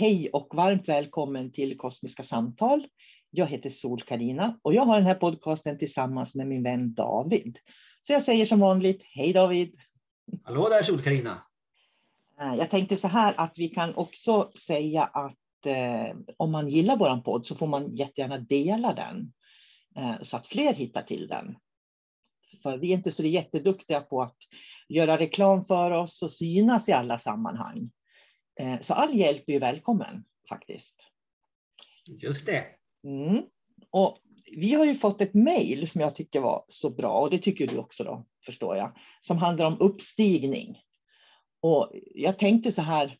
Hej och varmt välkommen till Kosmiska samtal. Jag heter sol karina och jag har den här podcasten tillsammans med min vän David. Så jag säger som vanligt, hej David! Hallå där sol karina Eh, Jag tänkte så här att vi kan också säga att eh, om man gillar vår podd så får man jättegärna dela den eh, så att fler hittar till den. För vi är inte så jätteduktiga på att göra reklam för oss och synas i alla sammanhang. Eh, så all hjälp är välkommen faktiskt. Just det. Mm. Och vi har ju fått ett mejl som jag tycker var så bra, och det tycker du också då, förstår jag, som handlar om uppstigning. Och jag tänkte så här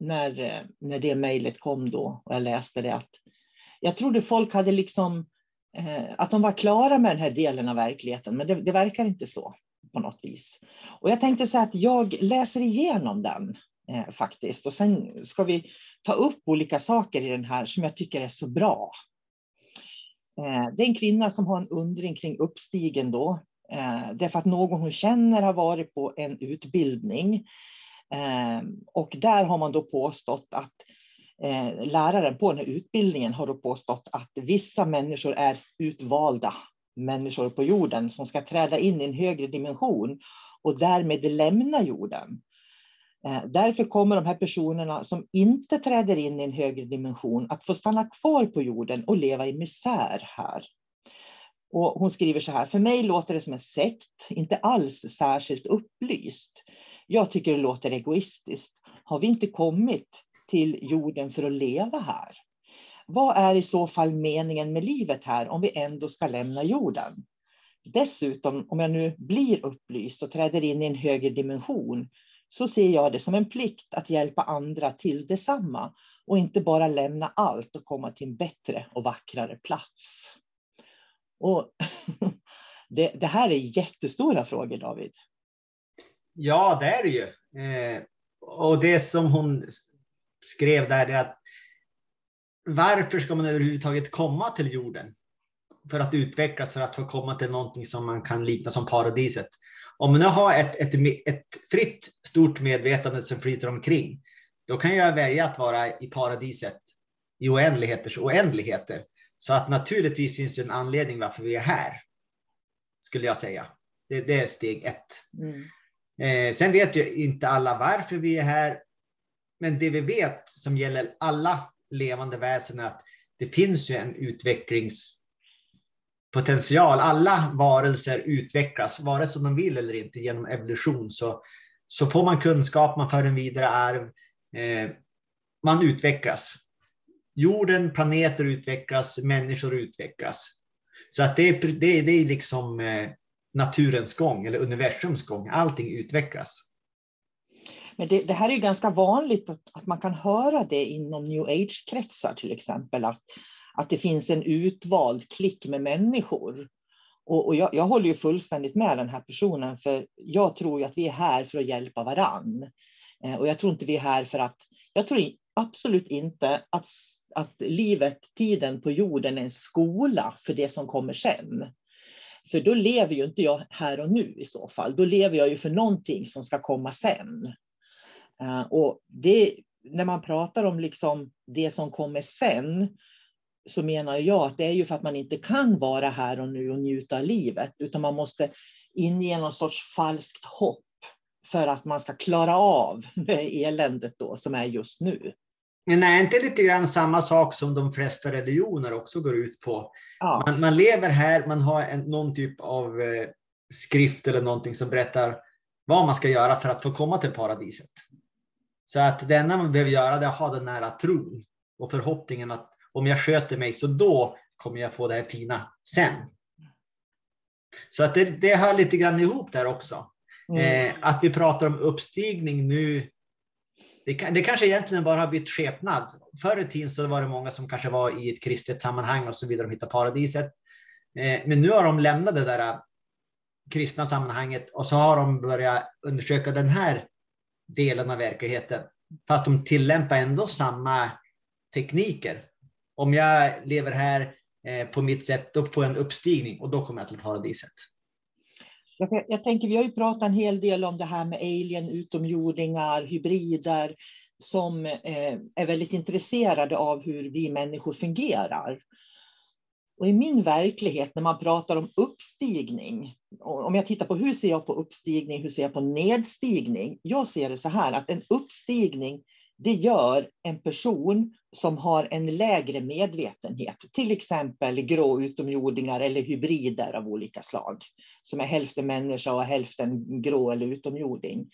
när, eh, när det mejlet kom då och jag läste det att jag trodde folk hade liksom eh, att de var klara med den här delen av verkligheten, men det, det verkar inte så på något vis. Och jag tänkte så här att jag läser igenom den eh, faktiskt och sen ska vi ta upp olika saker i den här som jag tycker är så bra. Eh, det är en kvinna som har en undring kring uppstigen då. Eh, därför att någon hon känner har varit på en utbildning. Eh, och där har man då påstått att eh, läraren på den här utbildningen har då påstått att vissa människor är utvalda människor på jorden som ska träda in i en högre dimension och därmed lämna jorden. Eh, därför kommer de här personerna som inte träder in i en högre dimension att få stanna kvar på jorden och leva i misär här. Och hon skriver så här, för mig låter det som en sekt, inte alls särskilt upplyst. Jag tycker det låter egoistiskt. Har vi inte kommit till jorden för att leva här? Vad är i så fall meningen med livet här om vi ändå ska lämna jorden? Dessutom, om jag nu blir upplyst och träder in i en högre dimension, så ser jag det som en plikt att hjälpa andra till detsamma och inte bara lämna allt och komma till en bättre och vackrare plats. Och det, det här är jättestora frågor, David. Ja, det är det ju. Eh, och det som hon skrev där är att varför ska man överhuvudtaget komma till jorden? För att utvecklas, för att få komma till någonting som man kan likna som paradiset. Om man nu har ett, ett, ett fritt, stort medvetande som flyter omkring, då kan jag välja att vara i paradiset i oändligheters oändligheter. Så att naturligtvis finns det en anledning varför vi är här, skulle jag säga. Det, det är steg ett. Mm. Eh, sen vet ju inte alla varför vi är här, men det vi vet som gäller alla levande väsen är att det finns ju en potential, Alla varelser utvecklas, vare sig de vill eller inte, genom evolution. Så, så får man kunskap, man för en vidare arv, eh, man utvecklas. Jorden, planeter utvecklas, människor utvecklas. Så att det, det, det är liksom eh, naturens gång eller universums gång. Allting utvecklas. Men det, det här är ganska vanligt att, att, man kan höra det inom new age-kretsar till exempel. Att, att det finns en utvald klick med människor. Och, och jag, jag, håller ju fullständigt med den här personen, för jag tror ju att vi är här för att hjälpa varann. Eh, och jag tror inte vi är här för att... Jag tror absolut inte att, att livet, tiden på jorden är en skola för det som kommer sen. För då lever ju inte jag här och nu i så fall. Då lever jag ju för någonting som ska komma sen. Eh, och det, när man pratar om liksom det som kommer sen, så menar jag att det är ju för att man inte kan vara här och nu och njuta av livet, utan man måste inge någon sorts falskt hopp för att man ska klara av det eländet då som är just nu. Men är inte lite grann samma sak som de flesta religioner också går ut på? Ja. Man, man, lever här, man har en, någon typ av eh, skrift eller någonting som berättar vad man ska göra för att få komma till paradiset. Så att det enda man behöver göra är att ha den nära tron och förhoppningen att om jag sköter mig så då kommer jag få det här fina sen. Så att det, det hör lite grann ihop där också. Mm. Eh, att vi pratar om uppstigning nu det, det kanske egentligen bara har bytt skepnad. Förr i tiden så var det många som kanske var i ett kristet sammanhang och så vidare, de hittade paradiset. Eh, men nu har de lämnat det där kristna sammanhanget och så har de börjat undersöka den här delen av verkligheten. Fast de tillämpar ändå samma tekniker. Om jag lever här eh, på mitt sätt, då får jag en uppstigning och då kommer jag till paradiset. Jag, jag tänker, vi har ju pratat en hel del om det här med alien, utomjordingar, hybrider, som eh, är väldigt intresserade av hur vi människor fungerar. Och i min verklighet, när man pratar om uppstigning, om jag tittar på hur ser jag på uppstigning, hur ser jag på nedstigning? Jag ser det så här att en uppstigning, det gör en person som har en lägre medvetenhet, till exempel grå utomjordingar eller hybrider av olika slag, som är hälften människa och hälften grå eller utomjording.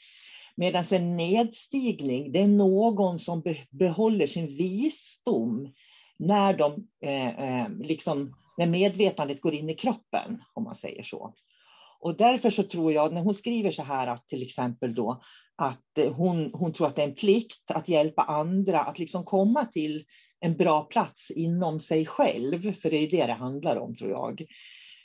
Medan en nedstigning, det är någon som behåller sin visdom när, de, eh, eh, liksom, när medvetandet går in i kroppen, om man säger så. Och därför så tror jag, när hon skriver så här att till exempel då, att eh, hon, hon tror att det är en plikt att hjälpa andra att liksom komma till en bra plats inom sig själv, för det är det det handlar om tror jag.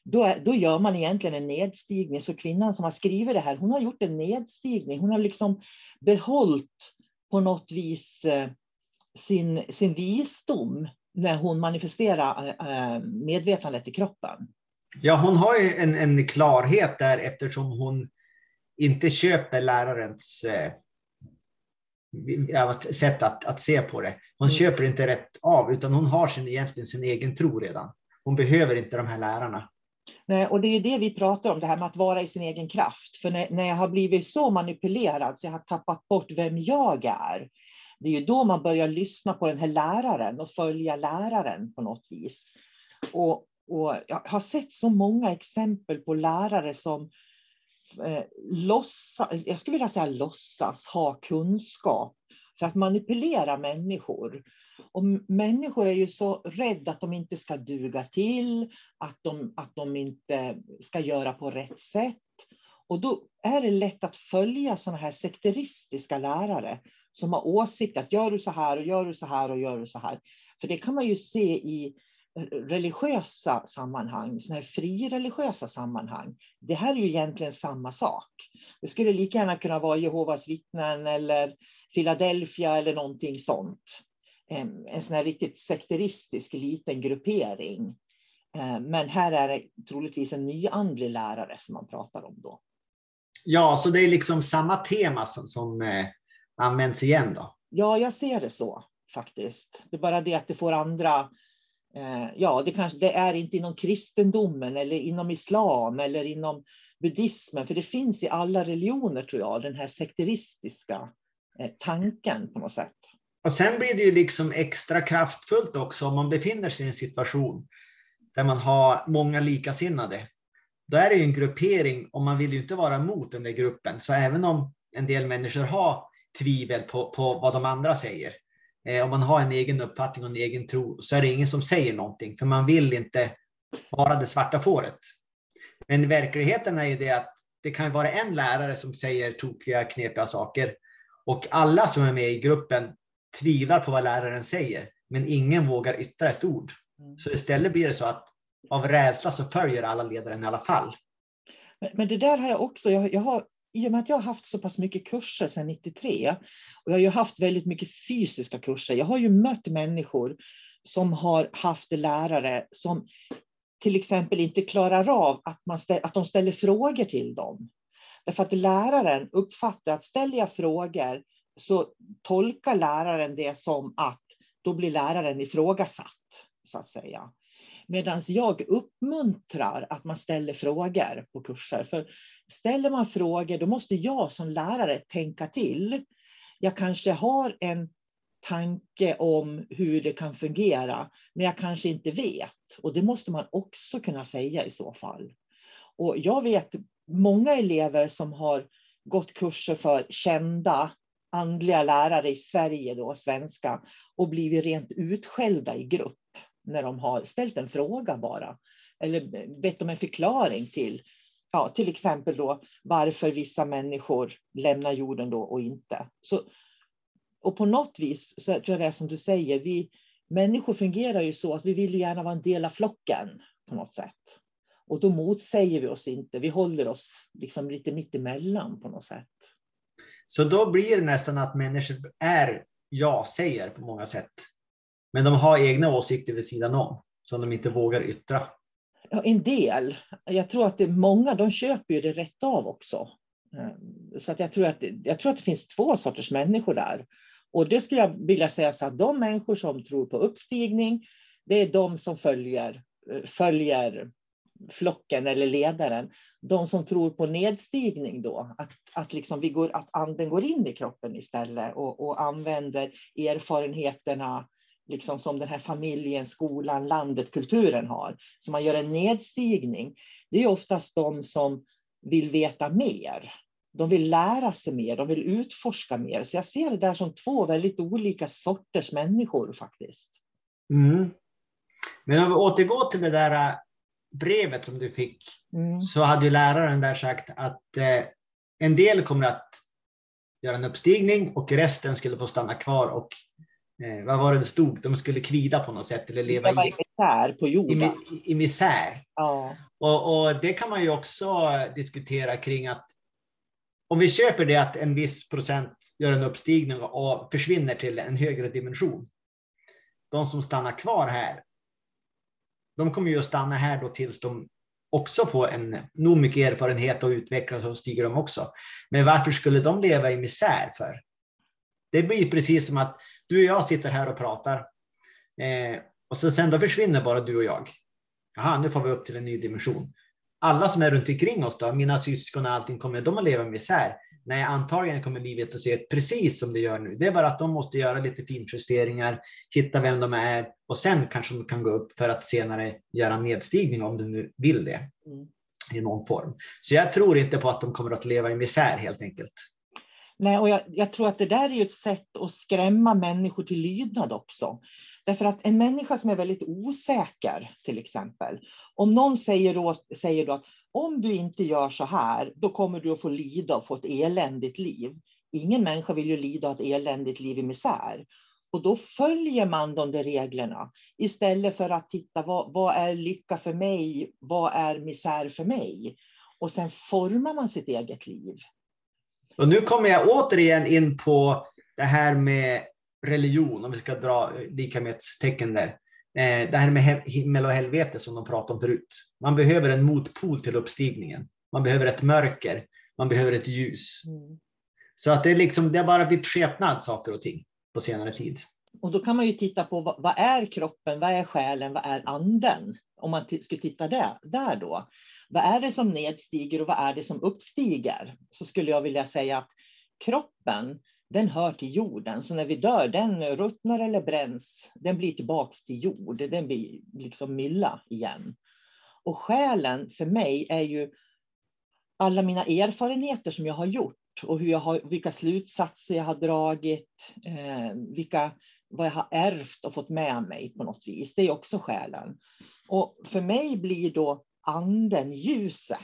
Då, är, då gör man egentligen en nedstigning. Så kvinnan som har skrivit det här, hon har gjort en nedstigning. Hon har liksom behållit på något vis eh, sin, sin visdom när hon manifesterar eh, medvetandet i kroppen. Ja, hon har ju en, en klarhet där eftersom hon inte köper lärarens eh, sätt att, att se på det. Hon mm. köper inte rätt av, utan hon har sin, egentligen sin egen tro redan. Hon behöver inte de här lärarna. Nej, och det är det vi pratar om, det här med att vara i sin egen kraft. För när, när jag har blivit så manipulerad så jag har tappat bort vem jag är, det är ju då man börjar lyssna på den här läraren och följa läraren på något vis. Och, och jag har sett så många exempel på lärare som eh, låtsas, jag skulle vilja säga låtsas ha kunskap för att manipulera människor. Och människor är ju så rädda att de inte ska duga till, att de, att de inte ska göra på rätt sätt. Och då är det lätt att följa sådana här sekteristiska lärare som har åsikt att gör du så här och gör du så här och gör du så här. För det kan man ju se i religiösa sammanhang, sådana här frireligiösa sammanhang. Det här är ju egentligen samma sak. Det skulle lika gärna kunna vara Jehovas vittnen eller Philadelphia eller någonting sånt. En sån här riktigt sekteristisk liten gruppering. Eh, men här är det troligtvis en nyandlig lärare som man pratar om då. Ja, så det är liksom samma tema som, som eh, används igen då? Ja, jag ser det så faktiskt. Det är bara det att det får andra Eh, ja, det, kanske, det är inte inom kristendomen eller inom islam eller inom buddhismen, för det finns i alla religioner tror jag, den här sekteristiska eh, tanken på något sätt. Och sen blir det ju liksom extra kraftfullt också om man befinner sig i en situation där man har många likasinnade. Då är det ju en gruppering och man vill ju inte vara mot den där gruppen. Så även om en del människor har tvivel på, på vad de andra säger, om man har en egen uppfattning och en egen tro, så är det ingen som säger någonting, för man vill inte vara det svarta fåret. Men verkligheten är ju det att det kan vara en lärare som säger tokiga, knepiga saker och alla som är med i gruppen tvivlar på vad läraren säger, men ingen vågar yttra ett ord. Mm. Så istället blir det så att av rädsla så följer alla ledaren i alla fall. Men, men det där har jag också, jag, jag har, i och med att jag har haft så pass mycket kurser sedan 93 och jag har ju haft väldigt mycket fysiska kurser. Jag har ju mött människor som har haft lärare som till exempel inte klarar av att, man ställ, att de ställer frågor till dem. Därför att läraren uppfattar att ställer jag frågor så tolkar läraren det som att då blir läraren ifrågasatt, så att säga. Medan jag uppmuntrar att man ställer frågor på kurser. För ställer man frågor, då måste jag som lärare tänka till. Jag kanske har en tanke om hur det kan fungera, men jag kanske inte vet. Och det måste man också kunna säga i så fall. Och jag vet många elever som har gått kurser för kända andliga lärare i Sverige, då, svenska, och blivit rent utskällda i grupp när de har ställt en fråga bara. Eller bett om en förklaring till, ja, till exempel då varför vissa människor lämnar jorden då och inte. Så, och på något vis så tror jag det är som du säger, vi människor fungerar ju så att vi vill gärna vara en del av flocken på något sätt. Och då motsäger vi oss inte, vi håller oss liksom lite mittemellan på något sätt. Så då blir det nästan att människor är ja-säger på många sätt. Men de har egna åsikter vid sidan om som de inte vågar yttra. En del. Jag tror att det är många, de köper ju det rätt av också. Ehm, så att jag, tror att, jag tror att det finns två sorters människor där. Och det skulle jag vilja säga så att de människor som tror på uppstigning, det är de som följer, följer flocken eller ledaren. De som tror på nedstigning då, att, att, liksom vi går, att anden går in i kroppen istället och, och använder erfarenheterna liksom som den här familjen, skolan, landet, kulturen har. Så man gör en nedstigning. Det är oftast de som vill veta mer. De vill lära sig mer, de vill utforska mer. Så jag ser det där som två väldigt olika sorters människor faktiskt. Mm. Men om vi återgår till det där äh, brevet som du fick, mm. så hade ju läraren där sagt att eh, en del kommer att göra en uppstigning och resten skulle få stanna kvar och eh, vad var det det stod? De skulle kvida på något sätt eller leva i, misär på jorden. I, i misär. Ja. Och, och, det kan man ju också diskutera kring att om vi köper det att en viss procent gör en uppstigning och försvinner till en högre dimension. De som stannar kvar här, de kommer ju att stanna här då tills de också får en nog mycket erfarenhet och utvecklas och stiger de också. Men varför skulle de leva i misär för? Det blir precis som att du och jag sitter här och pratar eh, och så sen då försvinner bara du och jag. Jaha, nu får vi upp till en ny dimension. Alla som är runt omkring oss då, mina syskon och allting, kommer de att leva i misär? Nej, antagligen kommer livet att se ut precis som det gör nu. Det är bara att de måste göra lite finjusteringar, hitta vem de är och sen kanske de kan gå upp för att senare göra en nedstigning om de nu vill det mm. i någon form. Så jag tror inte på att de kommer att leva i misär helt enkelt. Nej, och jag, jag, tror att det där är ett sätt att skrämma människor till lydnad också. Därför att en människa som är väldigt osäker, till exempel, om någon säger då, säger då att om du inte gör så här, då kommer du att få lida och få ett eländigt liv. Ingen människa vill ju lida ett eländigt liv i misär. Och då följer man de där reglerna istället för att titta vad, vad är lycka för mig? Vad är misär för mig? Och sen formar man sitt eget liv. Och nu kommer jag återigen in på det här med religion, om vi ska dra lika med ett tecken där. Eh, det här med himmel och helvete som de pratade om förut. Man behöver en motpol till uppstigningen. Man behöver ett mörker, man behöver ett ljus. Mm. Så att det, är liksom, det har bara blivit skepnad saker och ting på senare tid. Och då kan man ju titta på vad, vad är kroppen, vad är själen, vad är anden? Om man ska titta där, där då. Vad är det som nedstiger och vad är det som uppstiger? Så skulle jag vilja säga att kroppen, den hör till jorden. Så när vi dör, den ruttnar eller bränns. Den blir tillbaks till jord. Den blir liksom mylla igen. Och själen för mig är ju alla mina erfarenheter som jag har gjort och hur jag har, vilka slutsatser jag har dragit, eh, vilka, vad jag har ärvt och fått med mig på något vis. Det är också själen. Och för mig blir då anden ljuset,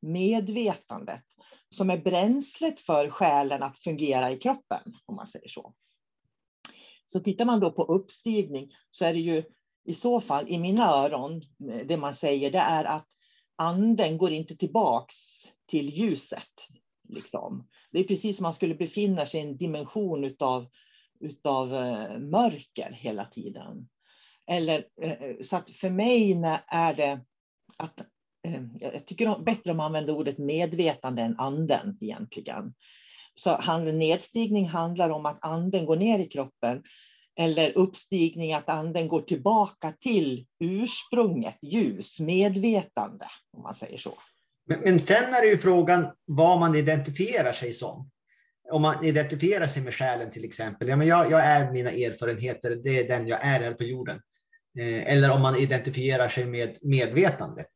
medvetandet, som är bränslet för själen att fungera i kroppen, om man säger så. Så tittar man då på uppstigning så är det ju i så fall, i mina öron, det man säger, det är att anden går inte tillbaks till ljuset. Liksom. Det är precis som man skulle befinna sig i en dimension utav, utav eh, mörker hela tiden. Eller, eh, eh, så att för mig är det att eh, jag tycker bättre om att använda ordet medvetande än anden egentligen. Så nedstigning handlar om att anden går ner i kroppen eller uppstigning, att anden går tillbaka till ursprunget, ljus, medvetande, om man säger så. Men, men sen är det ju frågan vad man identifierar sig som. Om man identifierar sig med själen till exempel. Ja, men jag, jag är mina erfarenheter, det är den jag är här på jorden. Eh, eller om man identifierar sig med medvetandet.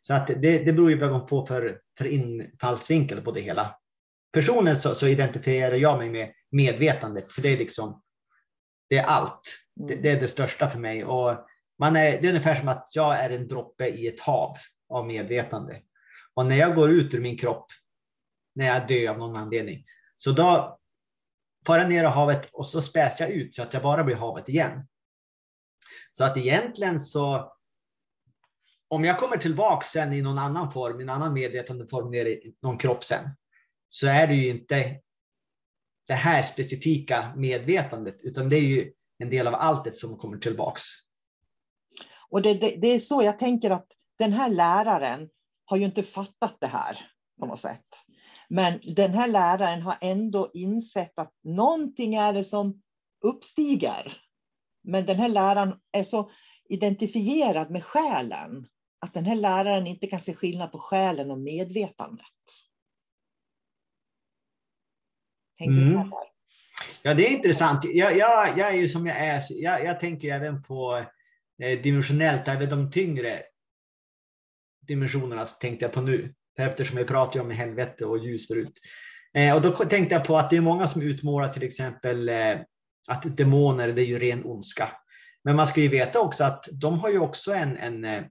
Så att det, det beror ju på vad man får för, för infallsvinkel på det hela. Personligen så, så, identifierar jag mig med medvetandet, för det är liksom det är allt. Det, det, är det största för mig. Och man är, det är ungefär som att jag är en droppe i ett hav av medvetande. Och när jag går ut ur min kropp, när jag dör av någon anledning, så då far jag ner i havet och så späs jag ut så att jag bara blir havet igen. Så att egentligen så, om jag kommer tillbaka sen i någon annan form, i en annan medvetandeform ner i någon kropp sen, så är det ju inte det här specifika medvetandet, utan det är ju en del av alltet som kommer tillbaks. Och det, det, det, är så jag tänker att den här läraren har ju inte fattat det här på något sätt. Men den här läraren har ändå insett att någonting är det som uppstiger. Men den här läraren är så identifierad med själen att den här läraren inte kan se skillnad på själen och medvetandet. Hängde mm. Ja, det är intressant. Jag, jag, jag är ju som jag är. Jag, jag tänker även på eh, dimensionellt, även de tyngre dimensionerna tänkte jag på nu. Eftersom vi pratade om helvete och ljus förut. Eh, och då tänkte jag på att det är många som utmålar till exempel eh, att demoner, det är ju ren ondska. Men man ska ju veta också att de har ju också en, en, eh,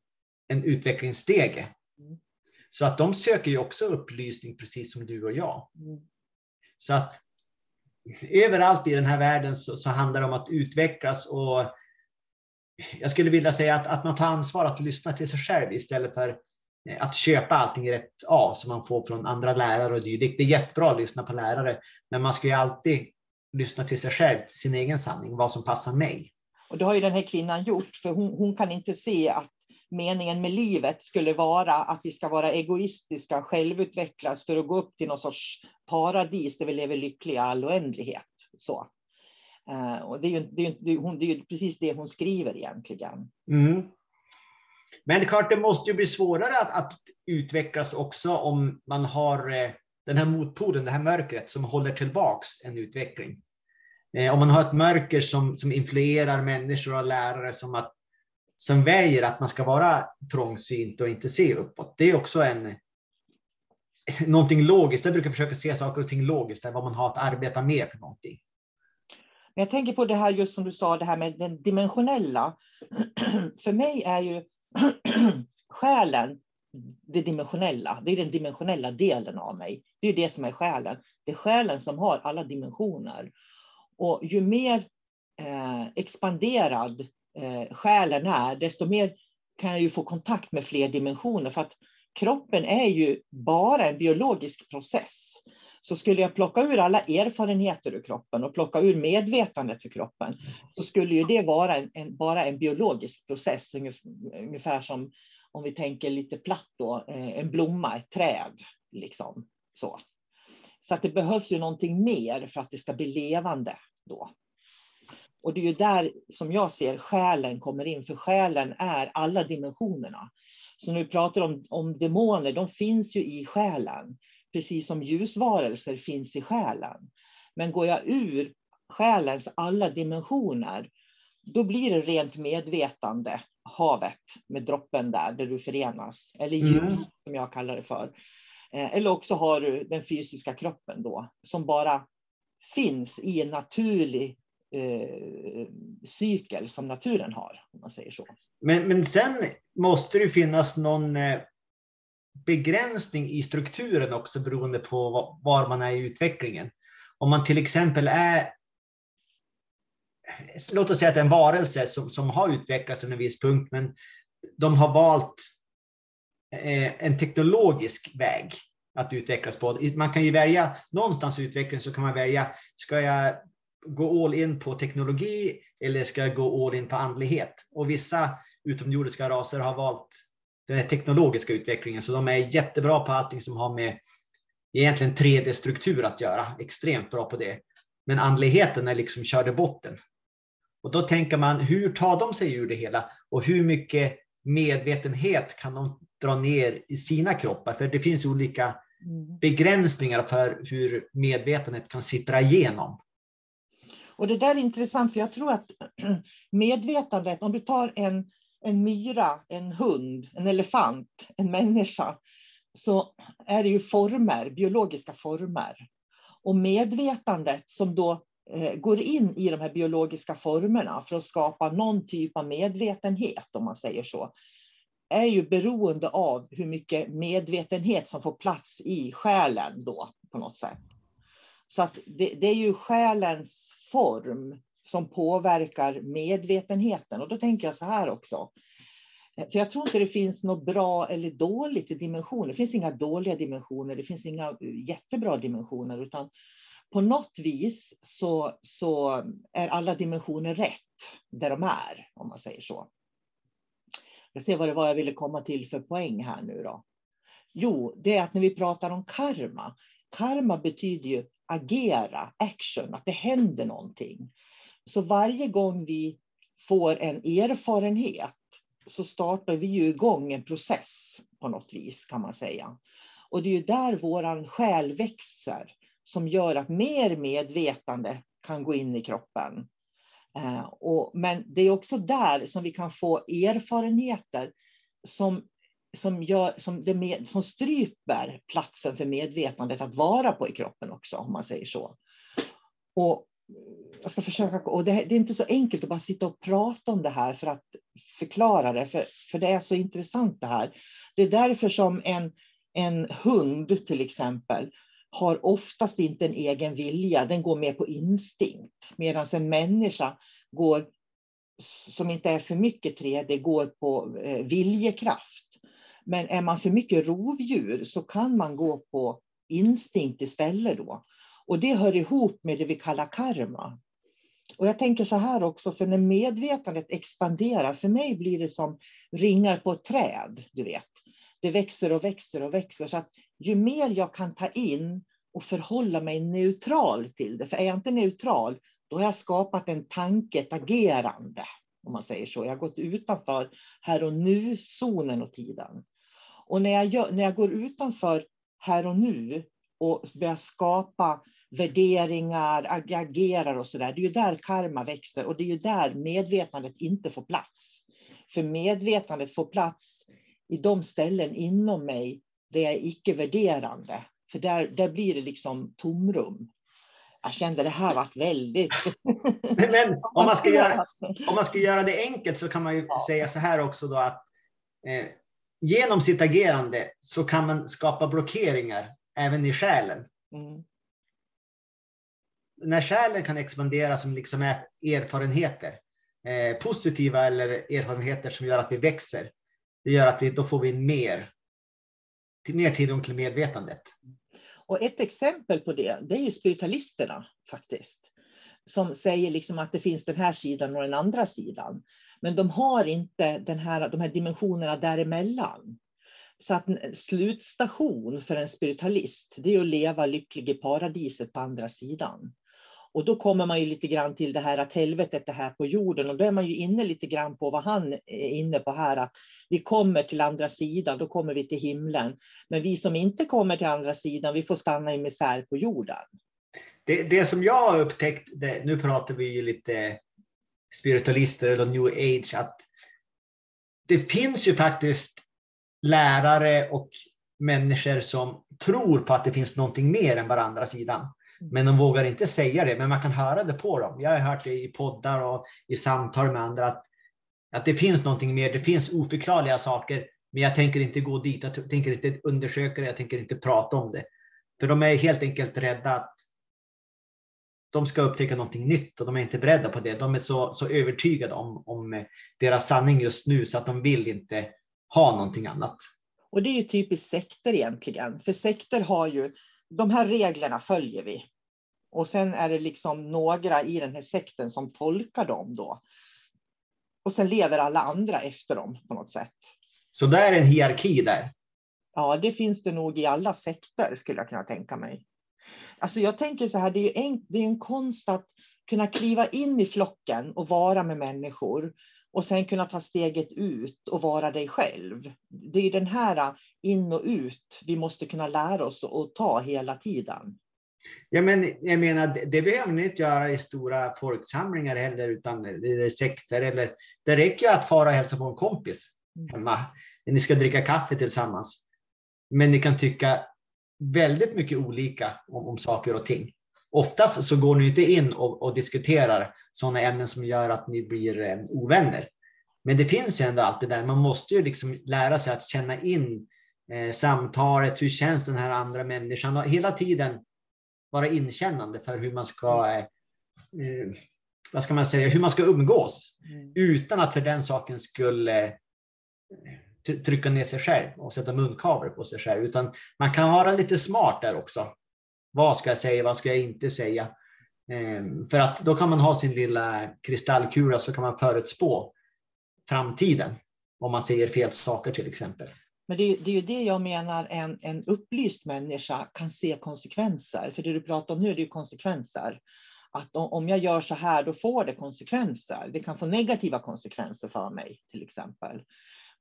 en utvecklingsstege. Mm. Så att de söker ju också upplysning precis som du och jag. Mm. Så att överallt i den här världen så, så, handlar det om att utvecklas och jag skulle vilja säga att, att man tar ansvar att lyssna till sig själv istället för eh, att köpa allting rätt av som man får från andra lärare och dylikt. Det är jättebra att lyssna på lärare, men man ska ju alltid lyssna till sig själv, till sin egen sanning, vad som passar mig. Och det har ju den här kvinnan gjort, för hon, hon kan inte se att meningen med livet skulle vara att vi ska vara egoistiska självutvecklas för att gå upp till någon sorts paradis där vi lever lyckliga all oändlighet. Så. Uh, och det, är ju, det, är ju, hon, det är ju precis det hon skriver egentligen. Mm. Men det är klart, det måste ju bli svårare att, att utvecklas också om man har eh, den här motpolen, det här mörkret som håller tillbaks en utveckling. Eh, om man har ett mörker som, som influerar människor och lärare som att som väljer att man ska vara trångsynt och inte se uppåt. Det är också en, någonting logiskt. Jag brukar försöka se saker och ting logiskt, vad man har att arbeta med för någonting. Men jag tänker på det här just som du sa, det här med den dimensionella. För mig är ju själen det dimensionella. Det är den dimensionella delen av mig. Det är det som är själen. Det är själen som har alla dimensioner. Och ju mer eh, expanderad eh, själen är, desto mer kan jag ju få kontakt med fler dimensioner. För att kroppen är ju bara en biologisk process. Så skulle jag plocka ur alla erfarenheter ur kroppen och plocka ur medvetandet ur kroppen, så skulle ju det vara en, en bara en biologisk process, ungefär som om vi tänker lite platt då, eh, en blomma, ett träd. Liksom, så. så att det behövs ju någonting mer för att det ska bli levande då. Och det är ju där som jag ser själen kommer in, för själen är alla dimensionerna. Så när vi pratar om, om demoner, de finns ju i själen, precis som ljusvarelser finns i själen. Men går jag ur själens alla dimensioner, då blir det rent medvetande, havet med droppen där, där du förenas. Eller ljus, mm. som jag kallar det för. Eh, eller också har du den fysiska kroppen då, som bara finns i en naturlig eh, cykel som naturen har, om man säger så. Men, men sen måste det finnas någon eh, begränsning i strukturen också beroende på var man är i utvecklingen. Om man till exempel är låt oss säga att det är en varelse som, som har utvecklats till en viss punkt, men de har valt eh, en teknologisk väg att utvecklas på. Man kan ju välja, någonstans i utvecklingen så kan man välja, ska jag gå all in på teknologi eller ska jag gå all in på andlighet? Och vissa utomjordiska raser har valt den här teknologiska utvecklingen, så de är jättebra på allting som har med egentligen 3D-struktur att göra, extremt bra på det. Men andligheten är liksom körd i botten. Och då tänker man, hur tar de sig ur det hela? Och hur mycket medvetenhet kan de dra ner i sina kroppar? För det finns olika mm. begränsningar för hur medvetenhet kan sippra igenom. Och det där är intressant, för jag tror att medvetandet, om du tar en, en myra, en hund, en elefant, en människa, så är det ju former, biologiska former. Och medvetandet som då Eh, går in i de här biologiska formerna för att skapa någon typ av medvetenhet, om man säger så, är ju beroende av hur mycket medvetenhet som får plats i själen då, på något sätt. Så att det, det är ju själens form som påverkar medvetenheten. Och då tänker jag så här också. Eh, för jag tror inte det finns något bra eller dåligt i dimensioner. Det finns inga dåliga dimensioner, det finns inga eh, jättebra dimensioner, utan på något vis så, så är alla dimensioner rätt där de är, om man säger så. Jag ser vad det var jag ville komma till för poäng här nu då. Jo, det är att när vi pratar om karma, karma betyder ju agera, action, att det händer någonting. Så varje gång vi får en erfarenhet så startar vi ju igång en process på något vis kan man säga. Och det är ju där våran själ växer som gör att mer medvetande kan gå in i kroppen. Eh, och, men det är också där som vi kan få erfarenheter som, som, gör, som, det med, som stryper platsen för medvetandet att vara på i kroppen också, om man säger så. Och jag ska försöka, och det, det, är inte så enkelt att bara sitta och prata om det här för att förklara det, för, för det är så intressant det här. Det är därför som en, en hund till exempel har oftast inte en egen vilja, den går mer på instinkt. Medan en människa går, som inte är för mycket 3D, går på eh, viljekraft. Men är man för mycket rovdjur så kan man gå på instinkt istället då. Och det hör ihop med det vi kallar karma. Och jag tänker så här också, för när medvetandet expanderar, för mig blir det som ringar på ett träd, du vet. Det växer och växer och växer. Så att ju mer jag kan ta in och förhålla mig neutral till det. För är jag inte neutral, då har jag skapat en tanke, ett agerande. Om man säger så. Jag har gått utanför här och nu-zonen och tiden. Och när jag, gör, när jag går utanför här och nu och börjar skapa värderingar, agerar och så där. Det är ju där karma växer och det är ju där medvetandet inte får plats. För medvetandet får plats i de ställen inom mig där jag är icke-värderande. För där, där blir det liksom tomrum. Jag kände det här var väldigt... men, men om, man ska göra, om man ska göra det enkelt så kan man ju ja. säga så här också då att eh, genom sitt agerande så kan man skapa blockeringar även i själen. Mm. När själen kan expandera som liksom är erfarenheter, eh, positiva eller erfarenheter som gör att vi växer, det gör att vi, då får vi mer, mer tillgång till medvetandet. Och ett exempel på det, det är ju spiritualisterna faktiskt. Som säger liksom att det finns den här sidan och den andra sidan. Men de har inte den här, de här dimensionerna däremellan. Så att en slutstation för en spiritualist, det är att leva lycklig i paradiset på andra sidan. Och då kommer man ju lite grann till det här att helvetet är här på jorden och då är man ju inne lite grann på vad han är inne på här att vi kommer till andra sidan, då kommer vi till himlen. Men vi som inte kommer till andra sidan, vi får stanna i misär på jorden. Det, det som jag har upptäckt, det, nu pratar vi ju lite spiritualister eller new age, att det finns ju faktiskt lärare och människor som tror på att det finns någonting mer än bara andra sidan. Mm. Men de vågar inte säga det, men man kan höra det på dem. Jag har hört det i poddar och i samtal med andra att, att det finns någonting mer, det finns oförklarliga saker, men jag tänker inte gå dit, jag tänker inte undersöka det, jag tänker inte prata om det. För de är helt enkelt rädda att de ska upptäcka någonting nytt och de är inte beredda på det. De är så, så övertygade om, om eh, deras sanning just nu så att de vill inte ha någonting annat. Och det är ju typiskt sekter egentligen, för sekter har ju de här reglerna följer vi. Och sen är det liksom några i den här sekten som tolkar dem då. Och sen lever alla andra efter dem på något sätt. Så det är en hierarki där? Ja, det finns det nog i alla sekter skulle jag kunna tänka mig. Alltså jag tänker så här, det är ju en, det är en konst att kunna kliva in i flocken och vara med människor och sen kunna ta steget ut och vara dig själv. Det är den här in och ut vi måste kunna lära oss att ta hela tiden. Ja, men jag menar, det behöver ni inte göra i stora folksamlingar heller, utan i sekter. Eller, det räcker ju att fara och hälsa på en kompis mm. hemma. Ni ska dricka kaffe tillsammans. Men ni kan tycka väldigt mycket olika om, om saker och ting. Oftast så går ni inte in och, och diskuterar sådana ämnen som gör att ni blir eh, ovänner. Men det finns ju ändå alltid där. Man måste ju liksom lära sig att känna in eh, samtalet. Hur känns den här andra människan? Och hela tiden vara inkännande för hur man ska, eh, eh vad ska man säga, hur man ska umgås. Mm. Utan att för den saken skulle eh, trycka ner sig själv och sätta munkavle på sig själv. Utan man kan vara lite smart där också. Vad ska jag säga? Vad ska jag inte säga? Ehm, för att då kan man ha sin lilla kristallkula så kan man förutspå framtiden om man säger fel saker till exempel. Men det är, det är ju det jag menar, en, en upplyst människa kan se konsekvenser. För det du pratar om nu, det är konsekvenser. Att om jag gör så här, då får det konsekvenser. Det kan få negativa konsekvenser för mig, till exempel.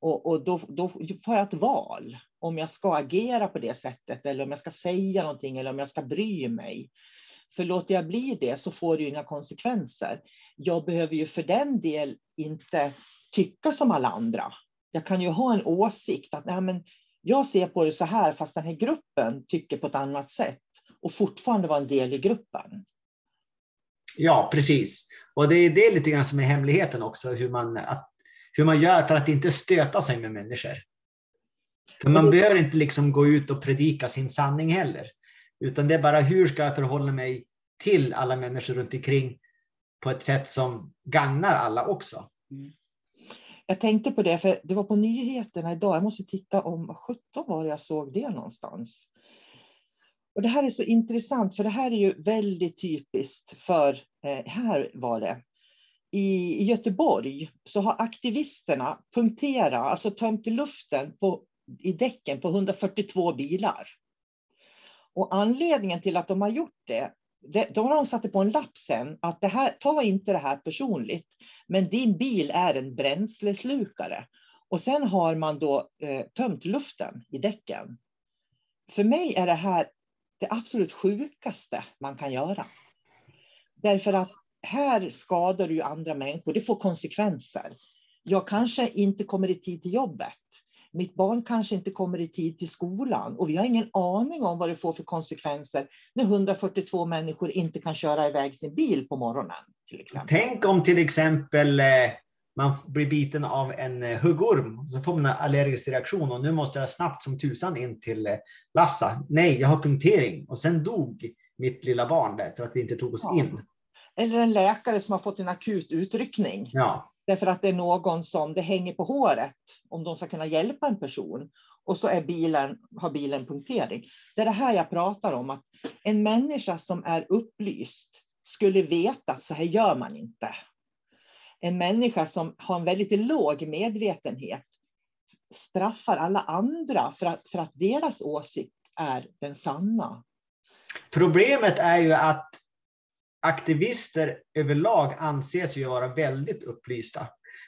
Och, och då, då får jag ett val om jag ska agera på det sättet eller om jag ska säga någonting eller om jag ska bry mig. För låter jag bli det så får det ju inga konsekvenser. Jag behöver ju för den del inte tycka som alla andra. Jag kan ju ha en åsikt att nej, men jag ser på det så här fast den här gruppen tycker på ett annat sätt och fortfarande vara en del i gruppen. Ja, precis. Och det är det lite grann som är hemligheten också, hur man, att, hur man gör för att inte stöta sig med människor. För man behöver inte liksom gå ut och predika sin sanning heller. Utan det är bara hur ska jag förhålla mig till alla människor runt omkring på ett sätt som gagnar alla också. Mm. Jag tänkte på det, för det var på nyheterna idag. Jag måste titta om 17 var jag såg det någonstans. Och det här är så intressant, för det här är ju väldigt typiskt för, eh, här var det, i, i Göteborg så har aktivisterna punkterat, alltså tömt luften på i däcken på 142 bilar. Och anledningen till att de har gjort det, det då har de satt på en lapp sen, att det här, ta inte det här personligt, men din bil är en bränsleslukare. Och sen har man då eh, tömt luften i däcken. För mig är det här det absolut sjukaste man kan göra. Därför att här skadar du andra människor, det får konsekvenser. Jag kanske inte kommer i tid till jobbet mitt barn kanske inte kommer i tid till skolan och vi har ingen aning om vad det får för konsekvenser när 142 människor inte kan köra iväg sin bil på morgonen. Till exempel. Tänk om till exempel eh, man blir biten av en eh, huggorm, så får man en allergisk reaktion och nu måste jag snabbt som tusan in till eh, Lassa. Nej, jag har punktering. Och sen dog mitt lilla barn där för att vi inte tog oss ja. in. Eller en läkare som har fått en akut utryckning. Ja. Därför att det är någon som det hänger på håret om de ska kunna hjälpa en person. Och så är bilen, har bilen punktering. Det är det här jag pratar om, att en människa som är upplyst skulle veta att så här gör man inte. En människa som har en väldigt låg medvetenhet straffar alla andra för att, för att deras åsikt är den sanna. Problemet är ju att aktivister överlag anses ju vara väldigt upplysta.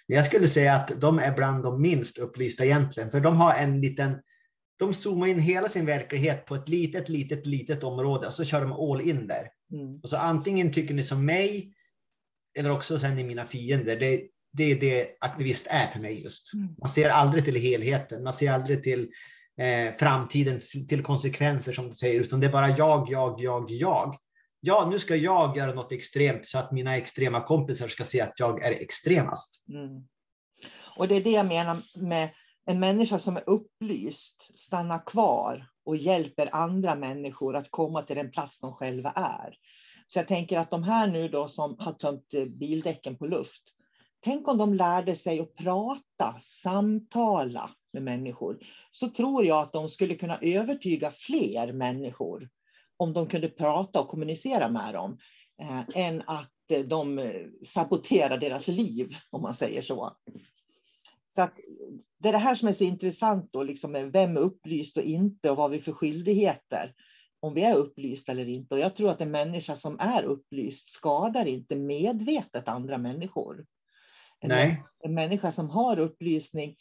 Men jag skulle säga att de är bland de minst upplysta egentligen, för de har en liten de zoomar in hela sin verklighet på ett litet, litet, litet område och så kör de all in där. Mm. Och så antingen tycker ni som mig eller också sen ni mina fiender. Det, det är det aktivist är för mig just. Mm. Man ser aldrig till helheten, man ser aldrig till eh, framtiden, till konsekvenser som du säger, utan det är bara jag, jag, jag, jag ja, nu ska jag göra något extremt så att mina extrema kompisar ska se att jag är extremast. Mm. Och det är det jag menar med en människa som är upplyst, stannar kvar och hjälper andra människor att komma till den plats de själva är. Så jag tänker att de här nu då som har tömt bildäcken på luft, tänk om de lärde sig att prata, samtala med människor, så tror jag att de skulle kunna övertyga fler människor om de kunde prata och kommunicera med dem, eh, än att eh, de eh, saboterar deras liv, om man säger så. Så att, det är det här som är så intressant, då, liksom, vem är upplyst och inte och vad vi för skyldigheter om vi är upplysta eller inte. Och jag tror att en människa som är upplyst skadar inte medvetet andra människor. En, Nej. en människa som har upplysning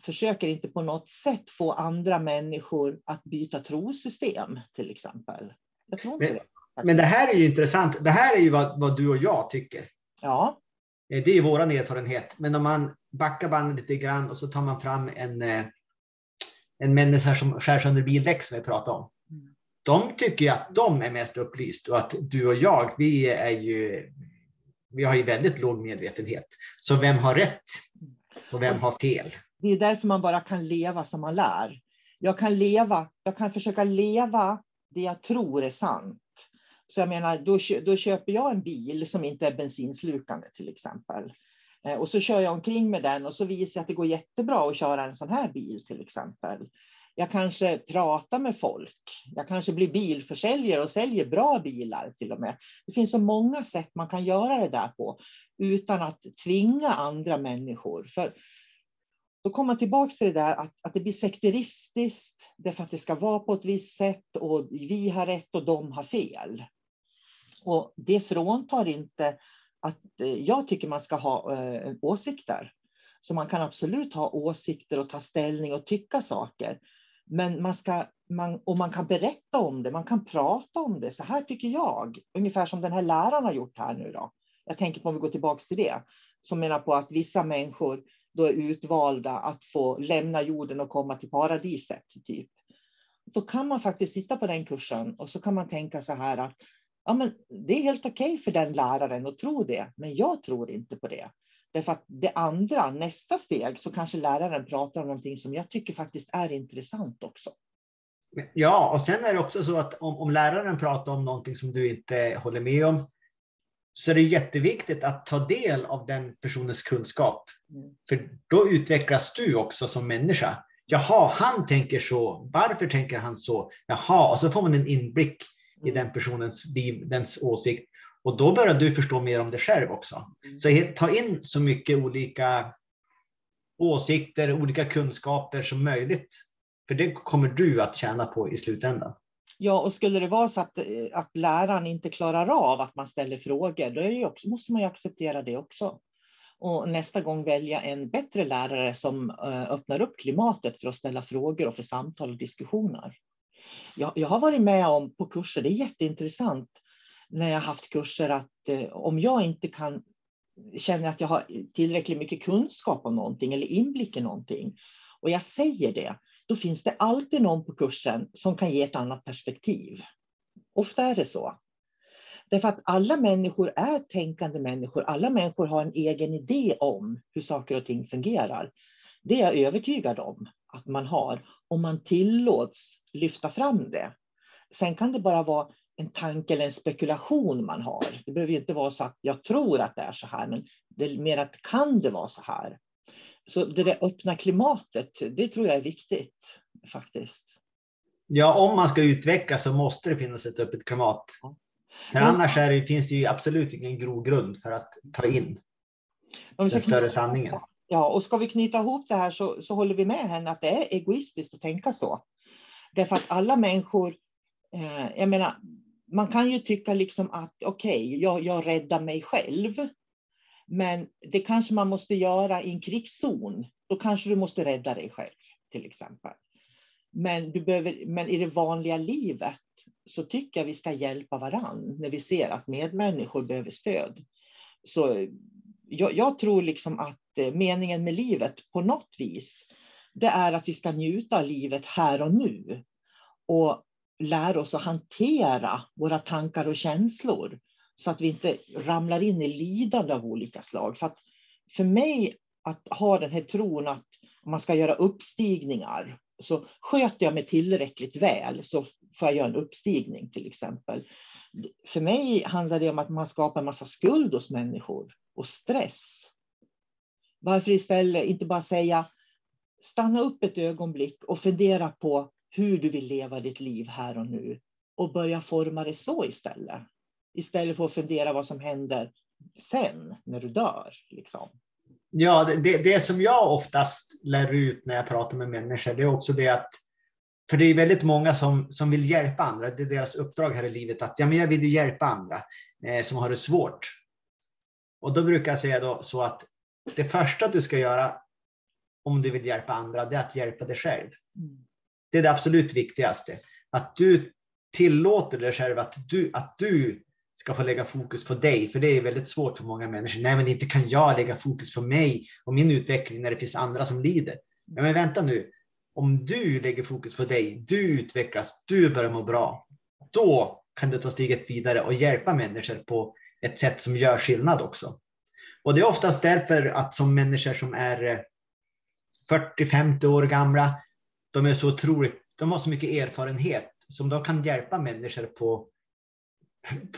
försöker inte på något sätt få andra människor att byta trosystem till exempel. Jag tror men, det. men det här är ju intressant. Det här är ju vad, vad du och jag tycker. Ja. Eh, det är vår erfarenhet. Men om man backar bandet lite grann och så tar man fram en, eh, en människa som skär sönder bildäck som vi pratade om. Mm. De tycker ju att de är mest upplyst och att du och jag, vi är ju vi har ju väldigt låg medvetenhet. Så vem har rätt och vem har fel? Det är därför man bara kan leva som man lär. Jag kan leva, jag kan försöka leva det jag tror är sant. Så jag menar, då, då köper jag en bil som inte är bensinslukande till exempel. Eh, och så kör jag omkring med den och så visar jag att det går jättebra att köra en sån här bil till exempel. Jag kanske pratar med folk. Jag kanske blir bilförsäljare och säljer bra bilar till och med. Det finns så många sätt man kan göra det där på utan att tvinga andra människor. För då kommer man tillbaka till det där att, att det blir sekteristiskt, därför att det ska vara på ett visst sätt och vi har rätt och de har fel. Och det fråntar inte att eh, jag tycker man ska ha eh, åsikter. Så man kan absolut ha åsikter och ta ställning och tycka saker. Men man, ska, man, och man kan berätta om det, man kan prata om det. Så här tycker jag, ungefär som den här läraren har gjort här nu. Då. Jag tänker på om vi går tillbaka till det, som menar på att vissa människor då är utvalda att få lämna jorden och komma till paradiset. Typ. Då kan man faktiskt sitta på den kursen och så kan man tänka så här att ja, men det är helt okej okay för den läraren att tro det, men jag tror inte på det. Därför att det andra, nästa steg, så kanske läraren pratar om någonting som jag tycker faktiskt är intressant också. Ja, och sen är det också så att om, om läraren pratar om någonting som du inte håller med om, så är det jätteviktigt att ta del av den personens kunskap. Mm. För då utvecklas du också som människa. Jaha, han tänker så. Varför tänker han så? Jaha, och så får man en inblick i mm. den personens dens åsikt. Och då börjar du förstå mer om dig själv också. Mm. Så ta in så mycket olika åsikter, olika kunskaper som möjligt. För det kommer du att tjäna på i slutändan. Ja, och skulle det vara så att, eh, att läraren inte klarar av att man ställer frågor, då är det också, måste man ju acceptera det också. Och nästa gång välja en bättre lärare som eh, öppnar upp klimatet för att ställa frågor och för samtal och diskussioner. Jag, jag har varit med om på kurser, det är jätteintressant, när jag haft kurser att eh, om jag inte kan känner att jag har tillräckligt mycket kunskap om någonting eller inblick i någonting Och jag säger det, då finns det alltid någon på kursen som kan ge ett annat perspektiv. Ofta är det så. Därför att alla människor är tänkande människor. Alla människor har en egen idé om hur saker och ting fungerar. Det är jag övertygad om att man har, om man tillåts lyfta fram det. Sen kan det bara vara en tanke eller en spekulation man har. Det behöver inte vara så att jag tror att det är så här, men det är mer att kan det vara så här? Så det där öppna klimatet, det tror jag är viktigt faktiskt. Ja, om man ska utvecklas så måste det finnas ett öppet klimat. För annars det, finns det ju absolut ingen grogrund för att ta in den större sanningen. Ja, och ska vi knyta ihop det här så, så håller vi med henne att det är egoistiskt att tänka så. Därför att alla människor, eh, jag menar, man kan ju tycka liksom att okej, okay, jag, jag räddar mig själv. Men det kanske man måste göra i en krigszon. Då kanske du måste rädda dig själv, till exempel. Men, du behöver, men i det vanliga livet så tycker jag vi ska hjälpa varann när vi ser att medmänniskor behöver stöd. Så jag, jag, tror liksom att eh, meningen med livet på något vis, det är att vi ska njuta av livet här och nu. Och lära oss att hantera våra tankar och känslor så att vi inte ramlar in i lidande av olika slag. För, att för mig att ha den här tron att man ska göra uppstigningar, så sköter jag mig tillräckligt väl så får jag göra en uppstigning till exempel. För mig handlar det om att man skapar en massa skuld hos människor och stress. Varför istället inte bara säga stanna upp ett ögonblick och fundera på hur du vill leva ditt liv här och nu och börja forma det så istället. Istället för att fundera vad som händer sen när du dör. Liksom. Ja, det, det som jag oftast lär ut när jag pratar med människor, det är också det att för det är väldigt många som, som vill hjälpa andra. Det är deras uppdrag här i livet att ja, men jag vill ju hjälpa andra eh, som har det svårt. Och då brukar jag säga då, så att det första du ska göra om du vill hjälpa andra, det är att hjälpa dig själv. Det är det absolut viktigaste. Att du tillåter dig själv att du, att du ska få lägga fokus på dig, för det är väldigt svårt för många människor. Nej, men inte kan jag lägga fokus på mig och min utveckling när det finns andra som lider. Ja, men vänta nu. Om du lägger fokus på dig, du utvecklas, du börjar må bra, då kan du ta steget vidare och hjälpa människor på ett sätt som gör skillnad också. Och det är oftast därför att som människor som är eh, 40-50 år gamla, de är så otroligt, de har så mycket erfarenhet som de kan hjälpa människor på,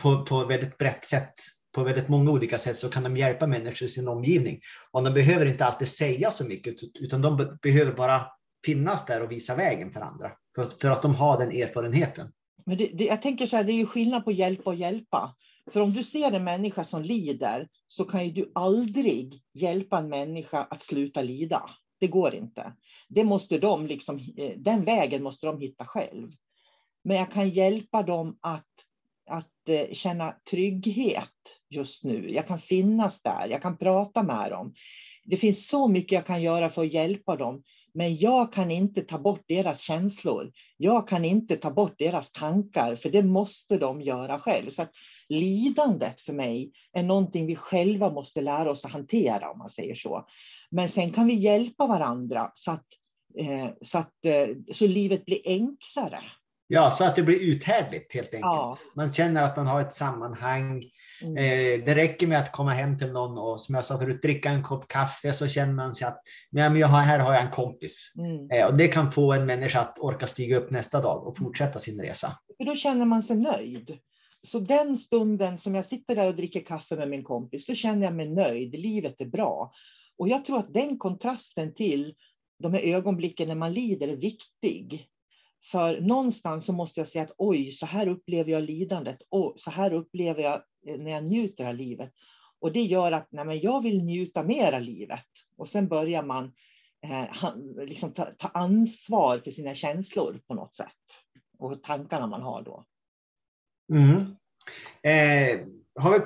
på, på väldigt brett sätt. På väldigt många olika sätt så kan de hjälpa människor i sin omgivning. Och de behöver inte alltid säga så mycket, utan de behöver bara finnas där och visa vägen för andra. För, för att de har den erfarenheten. Men det, det, jag tänker så här, det är ju skillnad på hjälpa och hjälpa. För om du ser en människa som lider så kan ju du aldrig hjälpa en människa att sluta lida. Det går inte. Det måste de liksom, eh, den vägen måste de hitta själv. Men jag kan hjälpa dem att, att eh, känna trygghet just nu. Jag kan finnas där, jag kan prata med dem. Det finns så mycket jag kan göra för att hjälpa dem. Men jag kan inte ta bort deras känslor. Jag kan inte ta bort deras tankar, för det måste de göra själv. Så att lidandet för mig är någonting vi själva måste lära oss att hantera, om man säger så. Men sen kan vi hjälpa varandra så att, eh, så, att eh, så livet blir enklare. Ja, så att det blir uthärdligt helt enkelt. Ja. Man känner att man har ett sammanhang. Mm. Eh, det räcker med att komma hem till någon och som jag sa förut, dricka en kopp kaffe så känner man sig att men jag har, här har jag en kompis. Mm. Eh, och det kan få en människa att orka stiga upp nästa dag och fortsätta sin resa. För då känner man sig nöjd. Så den stunden som jag sitter där och dricker kaffe med min kompis, då känner jag mig nöjd. Livet är bra. Och jag tror att den kontrasten till de här ögonblicken när man lider är viktig. För någonstans så måste jag säga att oj, så här upplever jag lidandet och så här upplever jag eh, när jag njuter av livet. Och det gör att nej, men jag vill njuta mer av livet. Och sen börjar man eh, liksom ta, ta, ansvar för sina känslor på något sätt. Och tankarna man har då. Mm. Eh, har vi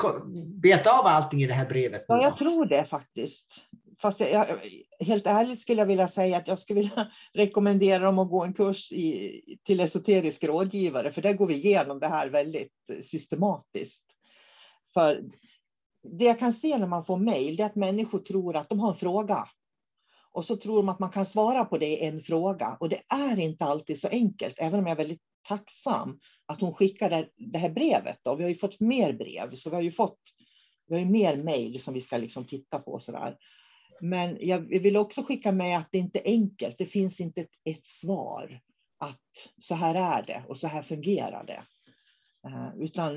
betat av allting i det här brevet? Ja, jag tror det faktiskt. Fast jag, helt ärligt skulle jag vilja säga att jag skulle vilja rekommendera dem att gå en kurs i, till esoterisk rådgivare, för där går vi igenom det här väldigt systematiskt. För det jag kan se när man får mejl, är att människor tror att de har en fråga. Och så tror de att man kan svara på det i en fråga. Och det är inte alltid så enkelt, även om jag är väldigt tacksam att hon skickade det här brevet. Då. Vi har ju fått mer brev, så vi har ju fått vi har ju mer mejl som vi ska liksom titta på. Så där. Men jag vill också skicka med att det inte är enkelt. Det finns inte ett, ett svar att så här är det och så här fungerar det. Eh, utan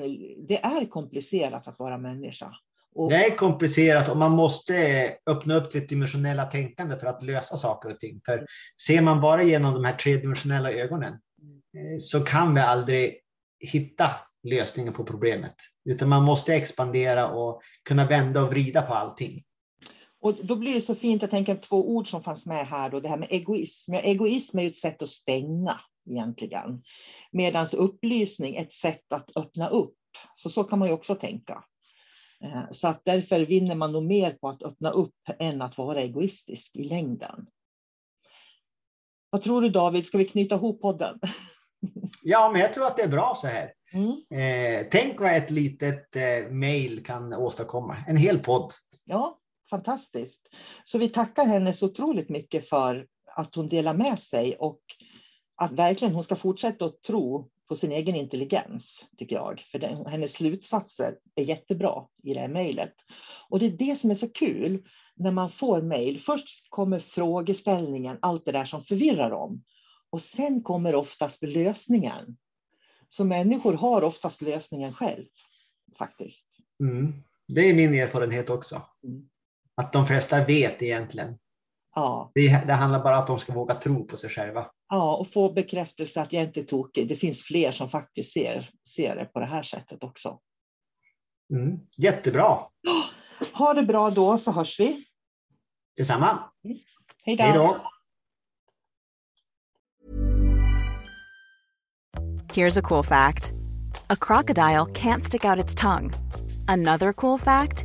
det är komplicerat att vara människa. Och... Det är komplicerat och man måste öppna upp sitt dimensionella tänkande för att lösa saker och ting. För ser man bara genom de här tredimensionella ögonen eh, så kan vi aldrig hitta lösningen på problemet. Utan man måste expandera och kunna vända och vrida på allting. Och då blir det så fint, jag tänker två ord som fanns med här, då, det här med egoism. Ja, egoism är ju ett sätt att stänga egentligen. Medan upplysning är ett sätt att öppna upp. Så så kan man ju också tänka. Eh, så att därför vinner man nog mer på att öppna upp än att vara egoistisk i längden. Vad tror du David, ska vi knyta ihop podden? Ja, men jag tror att det är bra så här. Mm. Eh, tänk vad ett litet eh, mail kan åstadkomma. En hel podd. Ja, fantastiskt. Så vi tackar henne så otroligt mycket för att hon delar med sig och att verkligen hon ska fortsätta att tro på sin egen intelligens, tycker jag. För den, hennes slutsatser är jättebra i det här mejlet. Och det är det som är så kul när man får mejl. Först kommer frågeställningen, allt det där som förvirrar dem. Och sen kommer oftast lösningen. Så människor har oftast lösningen själv, faktiskt. Mm. Det är min erfarenhet också. Mm. Att de flesta vet egentligen. Ja. Det, det handlar bara om att de ska våga tro på sig själva. Ja, och få bekräftelse att jag inte är tokig. Det finns fler som faktiskt ser, ser det på det här sättet också. Mm. Jättebra. Ha det bra då så hörs vi. Detsamma. Mm. Hej då. Hej då. Here's a cool fact. A crocodile can't stick out its tongue. Another cool fact,